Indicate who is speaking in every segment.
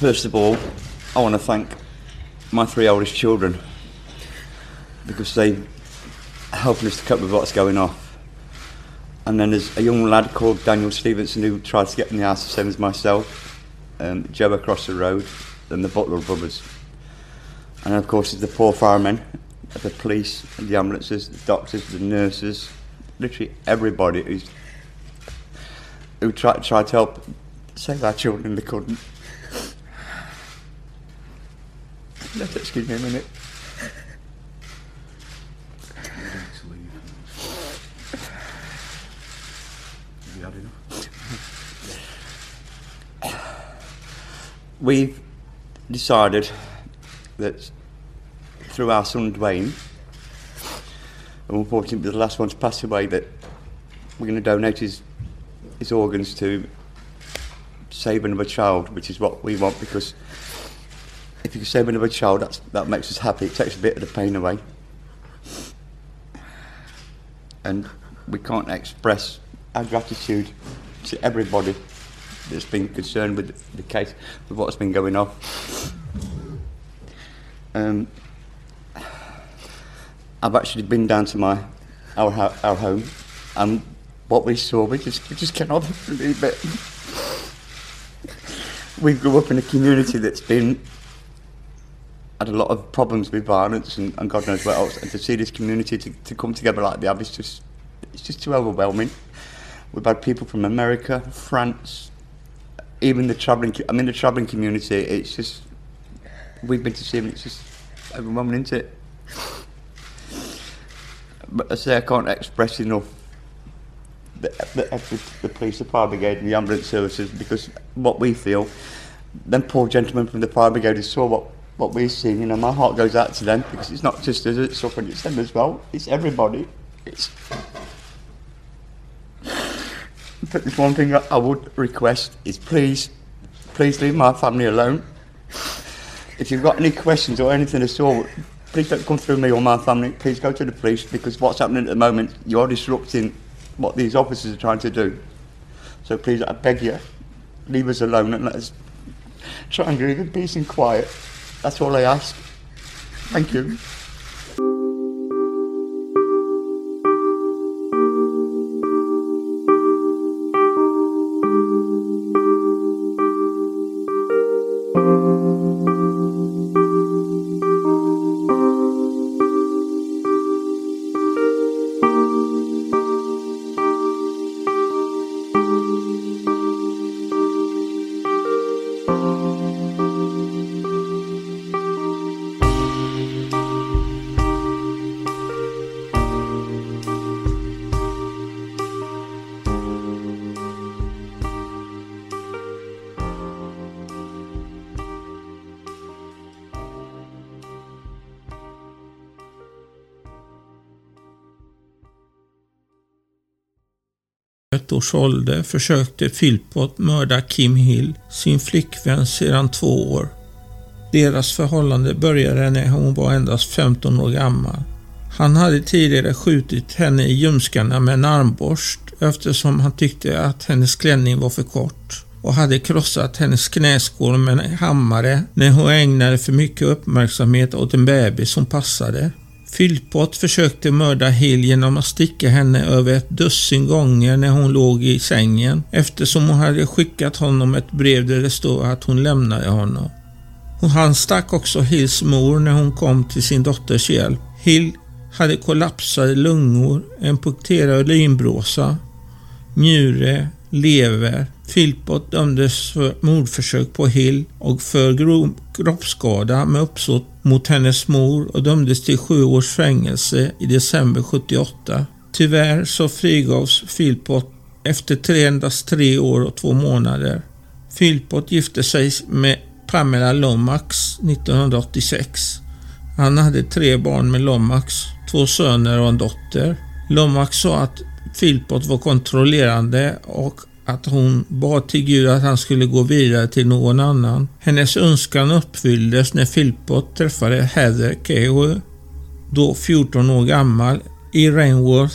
Speaker 1: First of all, I want to thank my three oldest children because they helping us to cope with what's going on. And then there's a young lad called Daniel Stevenson who tried to get in the house the same as myself, um, Joe across the road, and the Butler brothers. And of course, there's the poor firemen, the police, the ambulances, the doctors, the nurses, literally everybody who's who tried, tried to help save our children, they couldn't. Let's excuse me a minute. We've decided that through our son Dwayne, and unfortunately the last one to pass away, that we're going to donate his his organs to save another child, which is what we want because if you can save another child, that's, that makes us happy. It takes a bit of the pain away. And we can't express our gratitude to everybody that's been concerned with the case, with what's been going on. Um, I've actually been down to my our, our home, and what we saw, we just we just cannot believe it. We grew up in a community that's been had a lot of problems with violence and, and God knows what else, and to see this community to, to come together like they have, it's just it's just too overwhelming. We've had people from America, France, even the travelling. I mean, the travelling community. It's just we've been to see them. It's just overwhelming, isn't it? But I say I can't express enough the, the, the, police, the fire brigade, and the ambulance services because what we feel. Them poor gentlemen from the fire brigade who saw what what we've seen. You know, my heart goes out to them because it's not just us that's suffering; it's them as well. It's everybody. It's. But there's one thing I would request is please, please leave my family alone. If you've got any questions or anything at all, please don't come through me or my family. Please go to the police because what's happening at the moment, you're disrupting what these officers are trying to do. So please, I beg you, leave us alone and let us try and live in peace and quiet. That's all I ask. Thank you.
Speaker 2: Ett års ålder försökte Philpott mörda Kim Hill, sin flickvän sedan två år. Deras förhållande började när hon var endast 15 år gammal. Han hade tidigare skjutit henne i ljumskarna med en armborst eftersom han tyckte att hennes klänning var för kort och hade krossat hennes knäskål med en hammare när hon ägnade för mycket uppmärksamhet åt en bebis som passade. Philpott försökte mörda Hill genom att sticka henne över ett dussin gånger när hon låg i sängen eftersom hon hade skickat honom ett brev där det stod att hon lämnade honom. Och han stack också Hills mor när hon kom till sin dotters hjälp. Hill hade kollapsade lungor, en punkterad urinblåsa, njure, lever. Philpott dömdes för mordförsök på Hill och för grov kroppsskada med uppsåt mot hennes mor och dömdes till sju års fängelse i december 78. Tyvärr så frigavs Philpott efter tre, endast tre år och två månader. Philpott gifte sig med Pamela Lomax 1986. Han hade tre barn med Lomax, två söner och en dotter. Lomax sa att Philpott var kontrollerande och att hon bad till Gud att han skulle gå vidare till någon annan. Hennes önskan uppfylldes när Philpott träffade Heather Kehoe, då 14 år gammal, i Rainworth.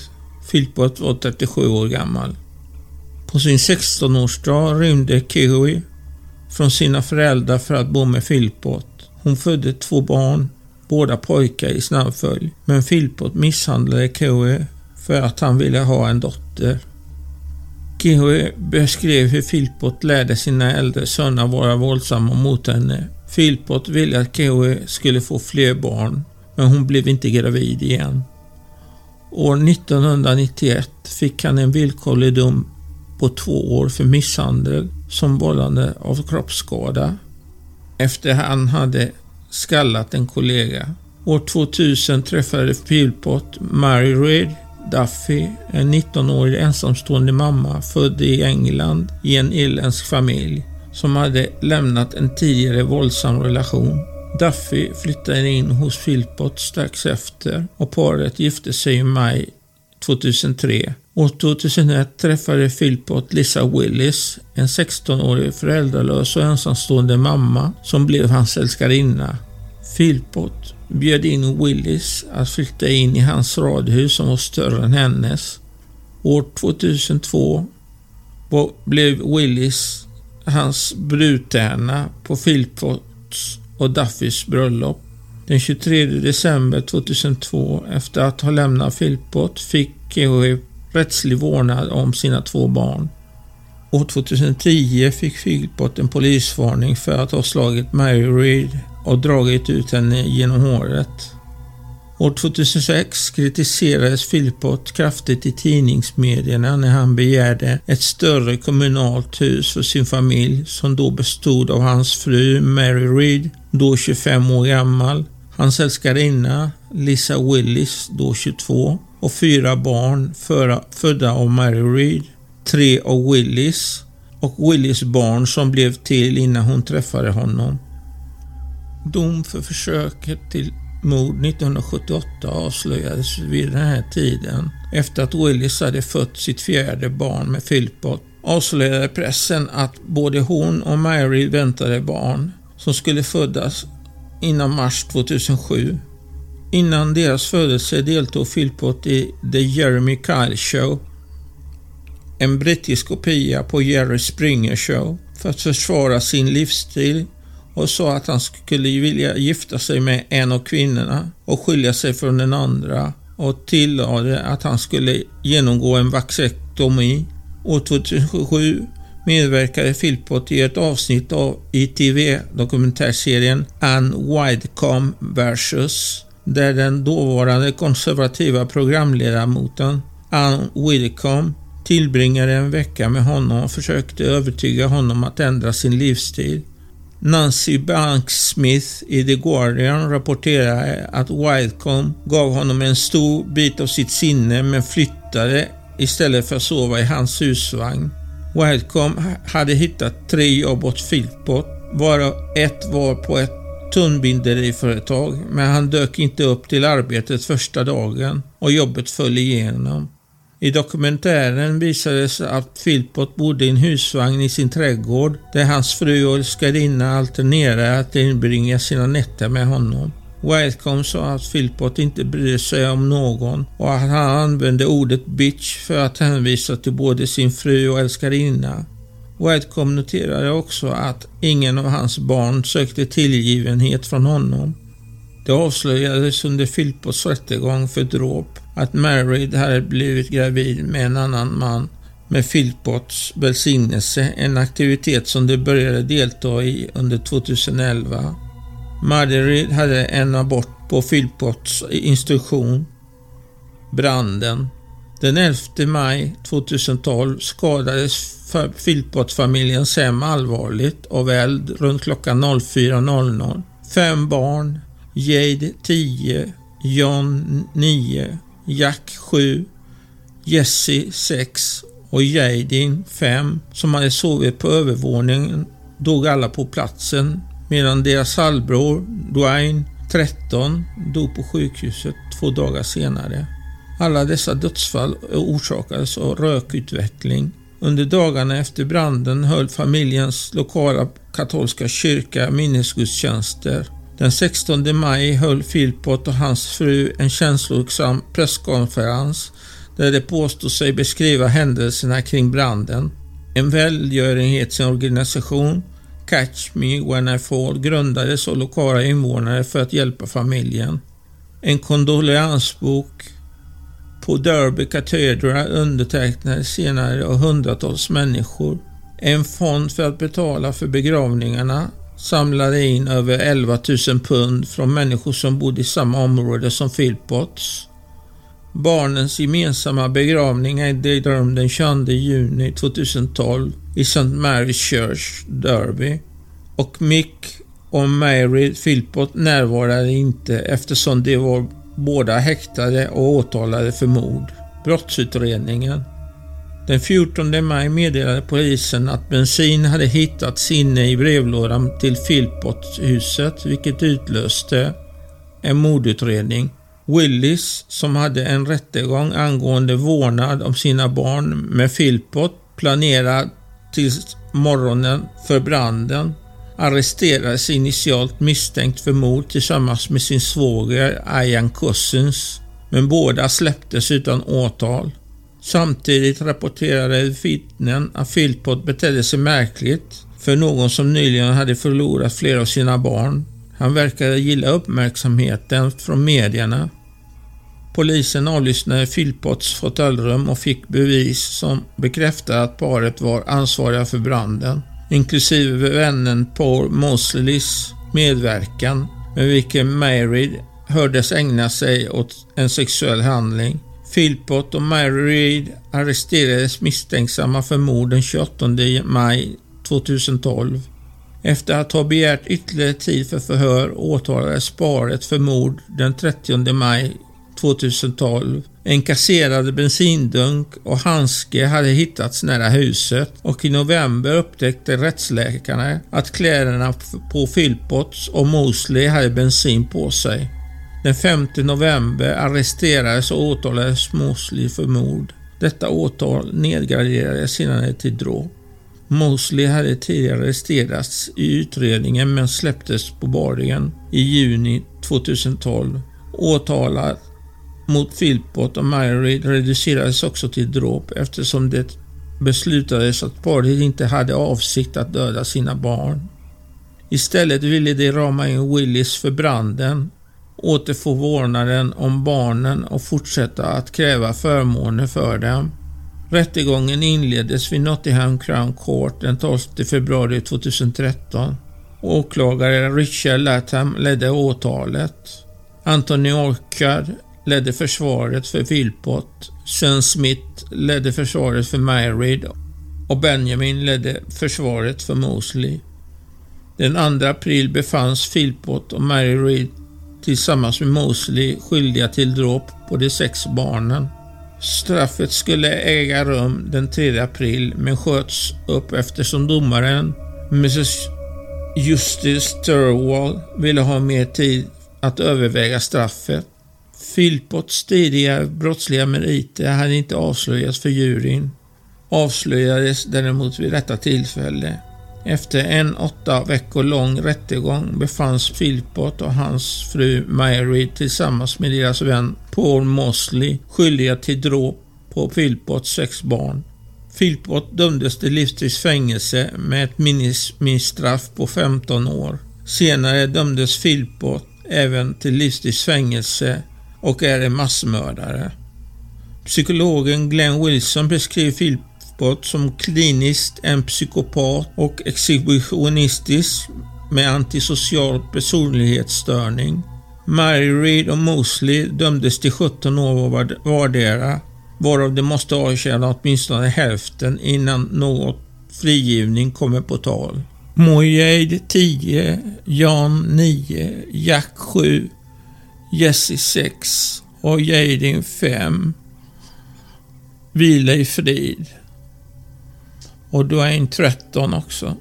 Speaker 2: Philpott var 37 år gammal. På sin 16-årsdag rymde Kehoe från sina föräldrar för att bo med Philpott. Hon födde två barn, båda pojkar i snabb följd. Men Philpott misshandlade Chloe för att han ville ha en dotter. Chloe beskrev hur Philpott lärde sina äldre söner vara våldsamma mot henne. Philpott ville att Chloe skulle få fler barn, men hon blev inte gravid igen. År 1991 fick han en villkorlig dom på två år för misshandel som vållande av kroppsskada efter han hade skallat en kollega. År 2000 träffade Philpott Mary Reid Duffy, en 19-årig ensamstående mamma född i England i en irländsk familj som hade lämnat en tidigare våldsam relation. Duffy flyttade in hos Philpott strax efter och paret gifte sig i maj 2003. År 2001 träffade Philpott Lisa Willis, en 16-årig föräldralös och ensamstående mamma som blev hans älskarinna. Philpott bjöd in Willis att flytta in i hans radhus som var större än hennes. År 2002 blev Willis hans brudtärna på Philpotts och Duffys bröllop. Den 23 december 2002, efter att ha lämnat Philpott, fick Kehoe rättslig vårdnad om sina två barn. År 2010 fick Philpott en polisvarning för att ha slagit Mary Reed och dragit ut henne genom håret. År 2006 kritiserades Philpott kraftigt i tidningsmedierna när han begärde ett större kommunalt hus för sin familj som då bestod av hans fru Mary Reed, då 25 år gammal, hans älskarinna Lisa Willis, då 22, och fyra barn födda av Mary Reed, tre av Willis och Willis barn som blev till innan hon träffade honom. Dom för försöket till mord 1978 avslöjades vid den här tiden efter att Willis hade fött sitt fjärde barn med Philpott avslöjade pressen att både hon och Mary väntade barn som skulle födas innan mars 2007. Innan deras födelse deltog Philpott i The Jeremy Kyle Show, en brittisk kopia på Jerry Springer Show, för att försvara sin livsstil och sa att han skulle vilja gifta sig med en av kvinnorna och skilja sig från den andra och tillade att han skulle genomgå en vaxektomi. År 2007 medverkade Philpott i ett avsnitt av ITV-dokumentärserien Ann Widecom vs. där den dåvarande konservativa programledamoten Ann Widdecombe tillbringade en vecka med honom och försökte övertyga honom att ändra sin livsstil. Nancy Banks-Smith i The Guardian rapporterade att Wildcom gav honom en stor bit av sitt sinne men flyttade istället för att sova i hans husvagn. Wildcom hade hittat tre jobb åt Philpott, varav ett var på ett tunnbinderiföretag, men han dök inte upp till arbetet första dagen och jobbet föll igenom. I dokumentären visades att Philpott bodde i en husvagn i sin trädgård där hans fru och älskarinna alternerade att inbringa sina nätter med honom. Wildcombe sa att Philpott inte brydde sig om någon och att han använde ordet bitch för att hänvisa till både sin fru och älskarinna. Wildcombe noterade också att ingen av hans barn sökte tillgivenhet från honom. Det avslöjades under Philpotts rättegång för dråp att Mary hade blivit gravid med en annan man med Philpotts välsignelse, en aktivitet som de började delta i under 2011. Marderid hade en abort på Philpotts instruktion. Branden. Den 11 maj 2012 skadades Philpott-familjens hem allvarligt av eld runt klockan 04.00. Fem barn, Jade 10, John 9, Jack 7, Jesse 6 och Jadin 5 som hade sovit på övervåningen dog alla på platsen medan deras halvbror Dwayne 13 dog på sjukhuset två dagar senare. Alla dessa dödsfall orsakades av rökutveckling. Under dagarna efter branden höll familjens lokala katolska kyrka minnesgudstjänster den 16 maj höll Philpott och hans fru en känslosam presskonferens där de påstod sig beskriva händelserna kring branden. En välgörenhetsorganisation, Catch Me When I Fall grundades av lokala invånare för att hjälpa familjen. En kondoleansbok på Derby Cathedral undertecknades senare av hundratals människor. En fond för att betala för begravningarna samlade in över 11 000 pund från människor som bodde i samma område som Philpotts. Barnens gemensamma begravning ägde rum den 22 juni 2012 i St. Mary's Church, Derby. Och Mick och Mary Philpott närvarade inte eftersom de var båda häktade och åtalade för mord. Brottsutredningen. Den 14 maj meddelade polisen att bensin hade hittats inne i brevlådan till Philpott-huset vilket utlöste en mordutredning. Willis, som hade en rättegång angående vårdnad om sina barn med Philpott planerad till morgonen för branden, arresterades initialt misstänkt för mord tillsammans med sin svåger Ian Cousins, men båda släpptes utan åtal. Samtidigt rapporterade vittnen att Philpott betedde sig märkligt för någon som nyligen hade förlorat flera av sina barn. Han verkade gilla uppmärksamheten från medierna. Polisen avlyssnade Philpotts fåtöljrum och fick bevis som bekräftade att paret var ansvariga för branden, inklusive vännen Paul Mosleys medverkan med vilken Mary hördes ägna sig åt en sexuell handling. Philpott och Mary Reid arresterades misstänksamma för mord den 28 maj 2012. Efter att ha begärt ytterligare tid för förhör åtalades paret för mord den 30 maj 2012. En kasserad bensindunk och handske hade hittats nära huset och i november upptäckte rättsläkarna att kläderna på Philpotts och Mosley hade bensin på sig. Den 5 november arresterades och åtalades Mosley för mord. Detta åtal nedgraderades senare till dråp. Mosley hade tidigare arresterats i utredningen men släpptes på bardingen i juni 2012. Åtalat mot Philpott och Myrie reducerades också till dråp eftersom det beslutades att paret inte hade avsikt att döda sina barn. Istället ville de rama in Willis för branden återfå vårdnaden om barnen och fortsätta att kräva förmåner för dem. Rättegången inleddes vid Nottingham Crown Court den 12 februari 2013. Åklagare Richard Latham ledde åtalet. Anthony Orchard ledde försvaret för Philpott. Sean Smith ledde försvaret för Myrid och Benjamin ledde försvaret för Mosley. Den 2 april befanns Philpott och Mary Reed tillsammans med Mosley skyldiga till dråp på de sex barnen. Straffet skulle äga rum den 3 april men sköts upp eftersom domaren Mrs Justice Thurwall ville ha mer tid att överväga straffet. Philpotts tidigare brottsliga meriter hade inte avslöjats för juryn. Avslöjades däremot vid detta tillfälle. Efter en åtta veckor lång rättegång befanns Philpott och hans fru Mary tillsammans med deras vän Paul Mosley skyldiga till dråp på Philpotts sex barn. Philpott dömdes till livstids fängelse med ett minimistraff på 15 år. Senare dömdes Philpott även till livstids fängelse och är en massmördare. Psykologen Glenn Wilson beskriver Philpott som kliniskt en psykopat och exhibitionistisk med antisocial personlighetsstörning. Mary Reid och Mosley dömdes till 17 år vardera, varav de måste avtjäna åtminstone hälften innan något frigivning kommer på tal. Mojade 10, Jan 9, Jack 7, Jesse 6 och Jadin 5. Vila i frid. Och då är en 13 också.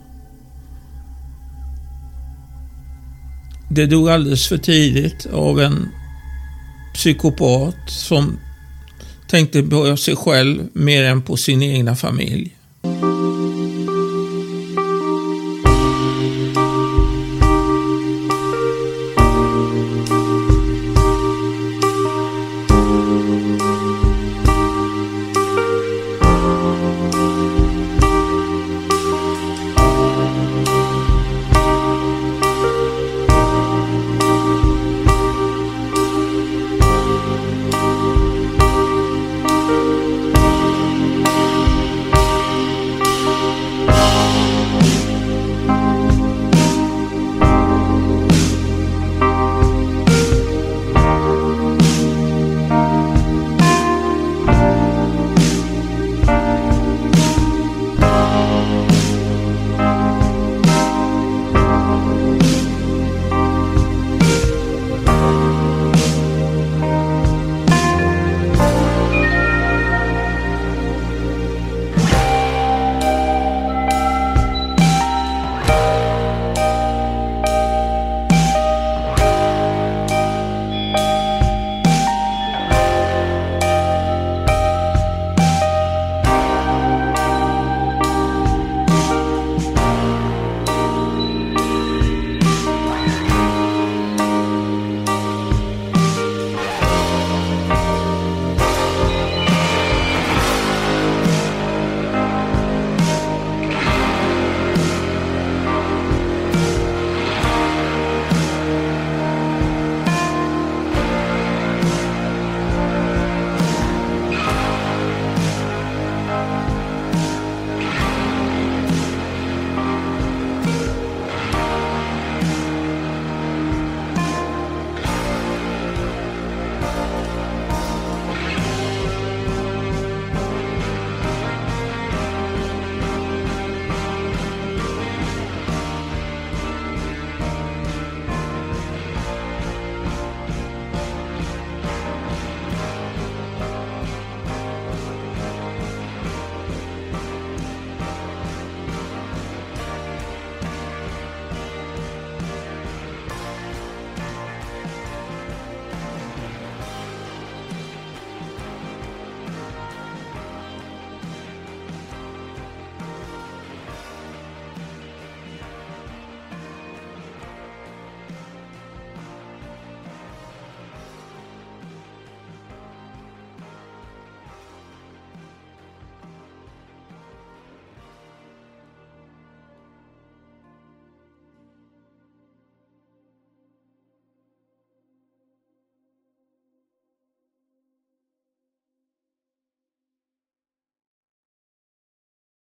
Speaker 2: Det dog alldeles för tidigt av en psykopat som tänkte på sig själv mer än på sin egna familj.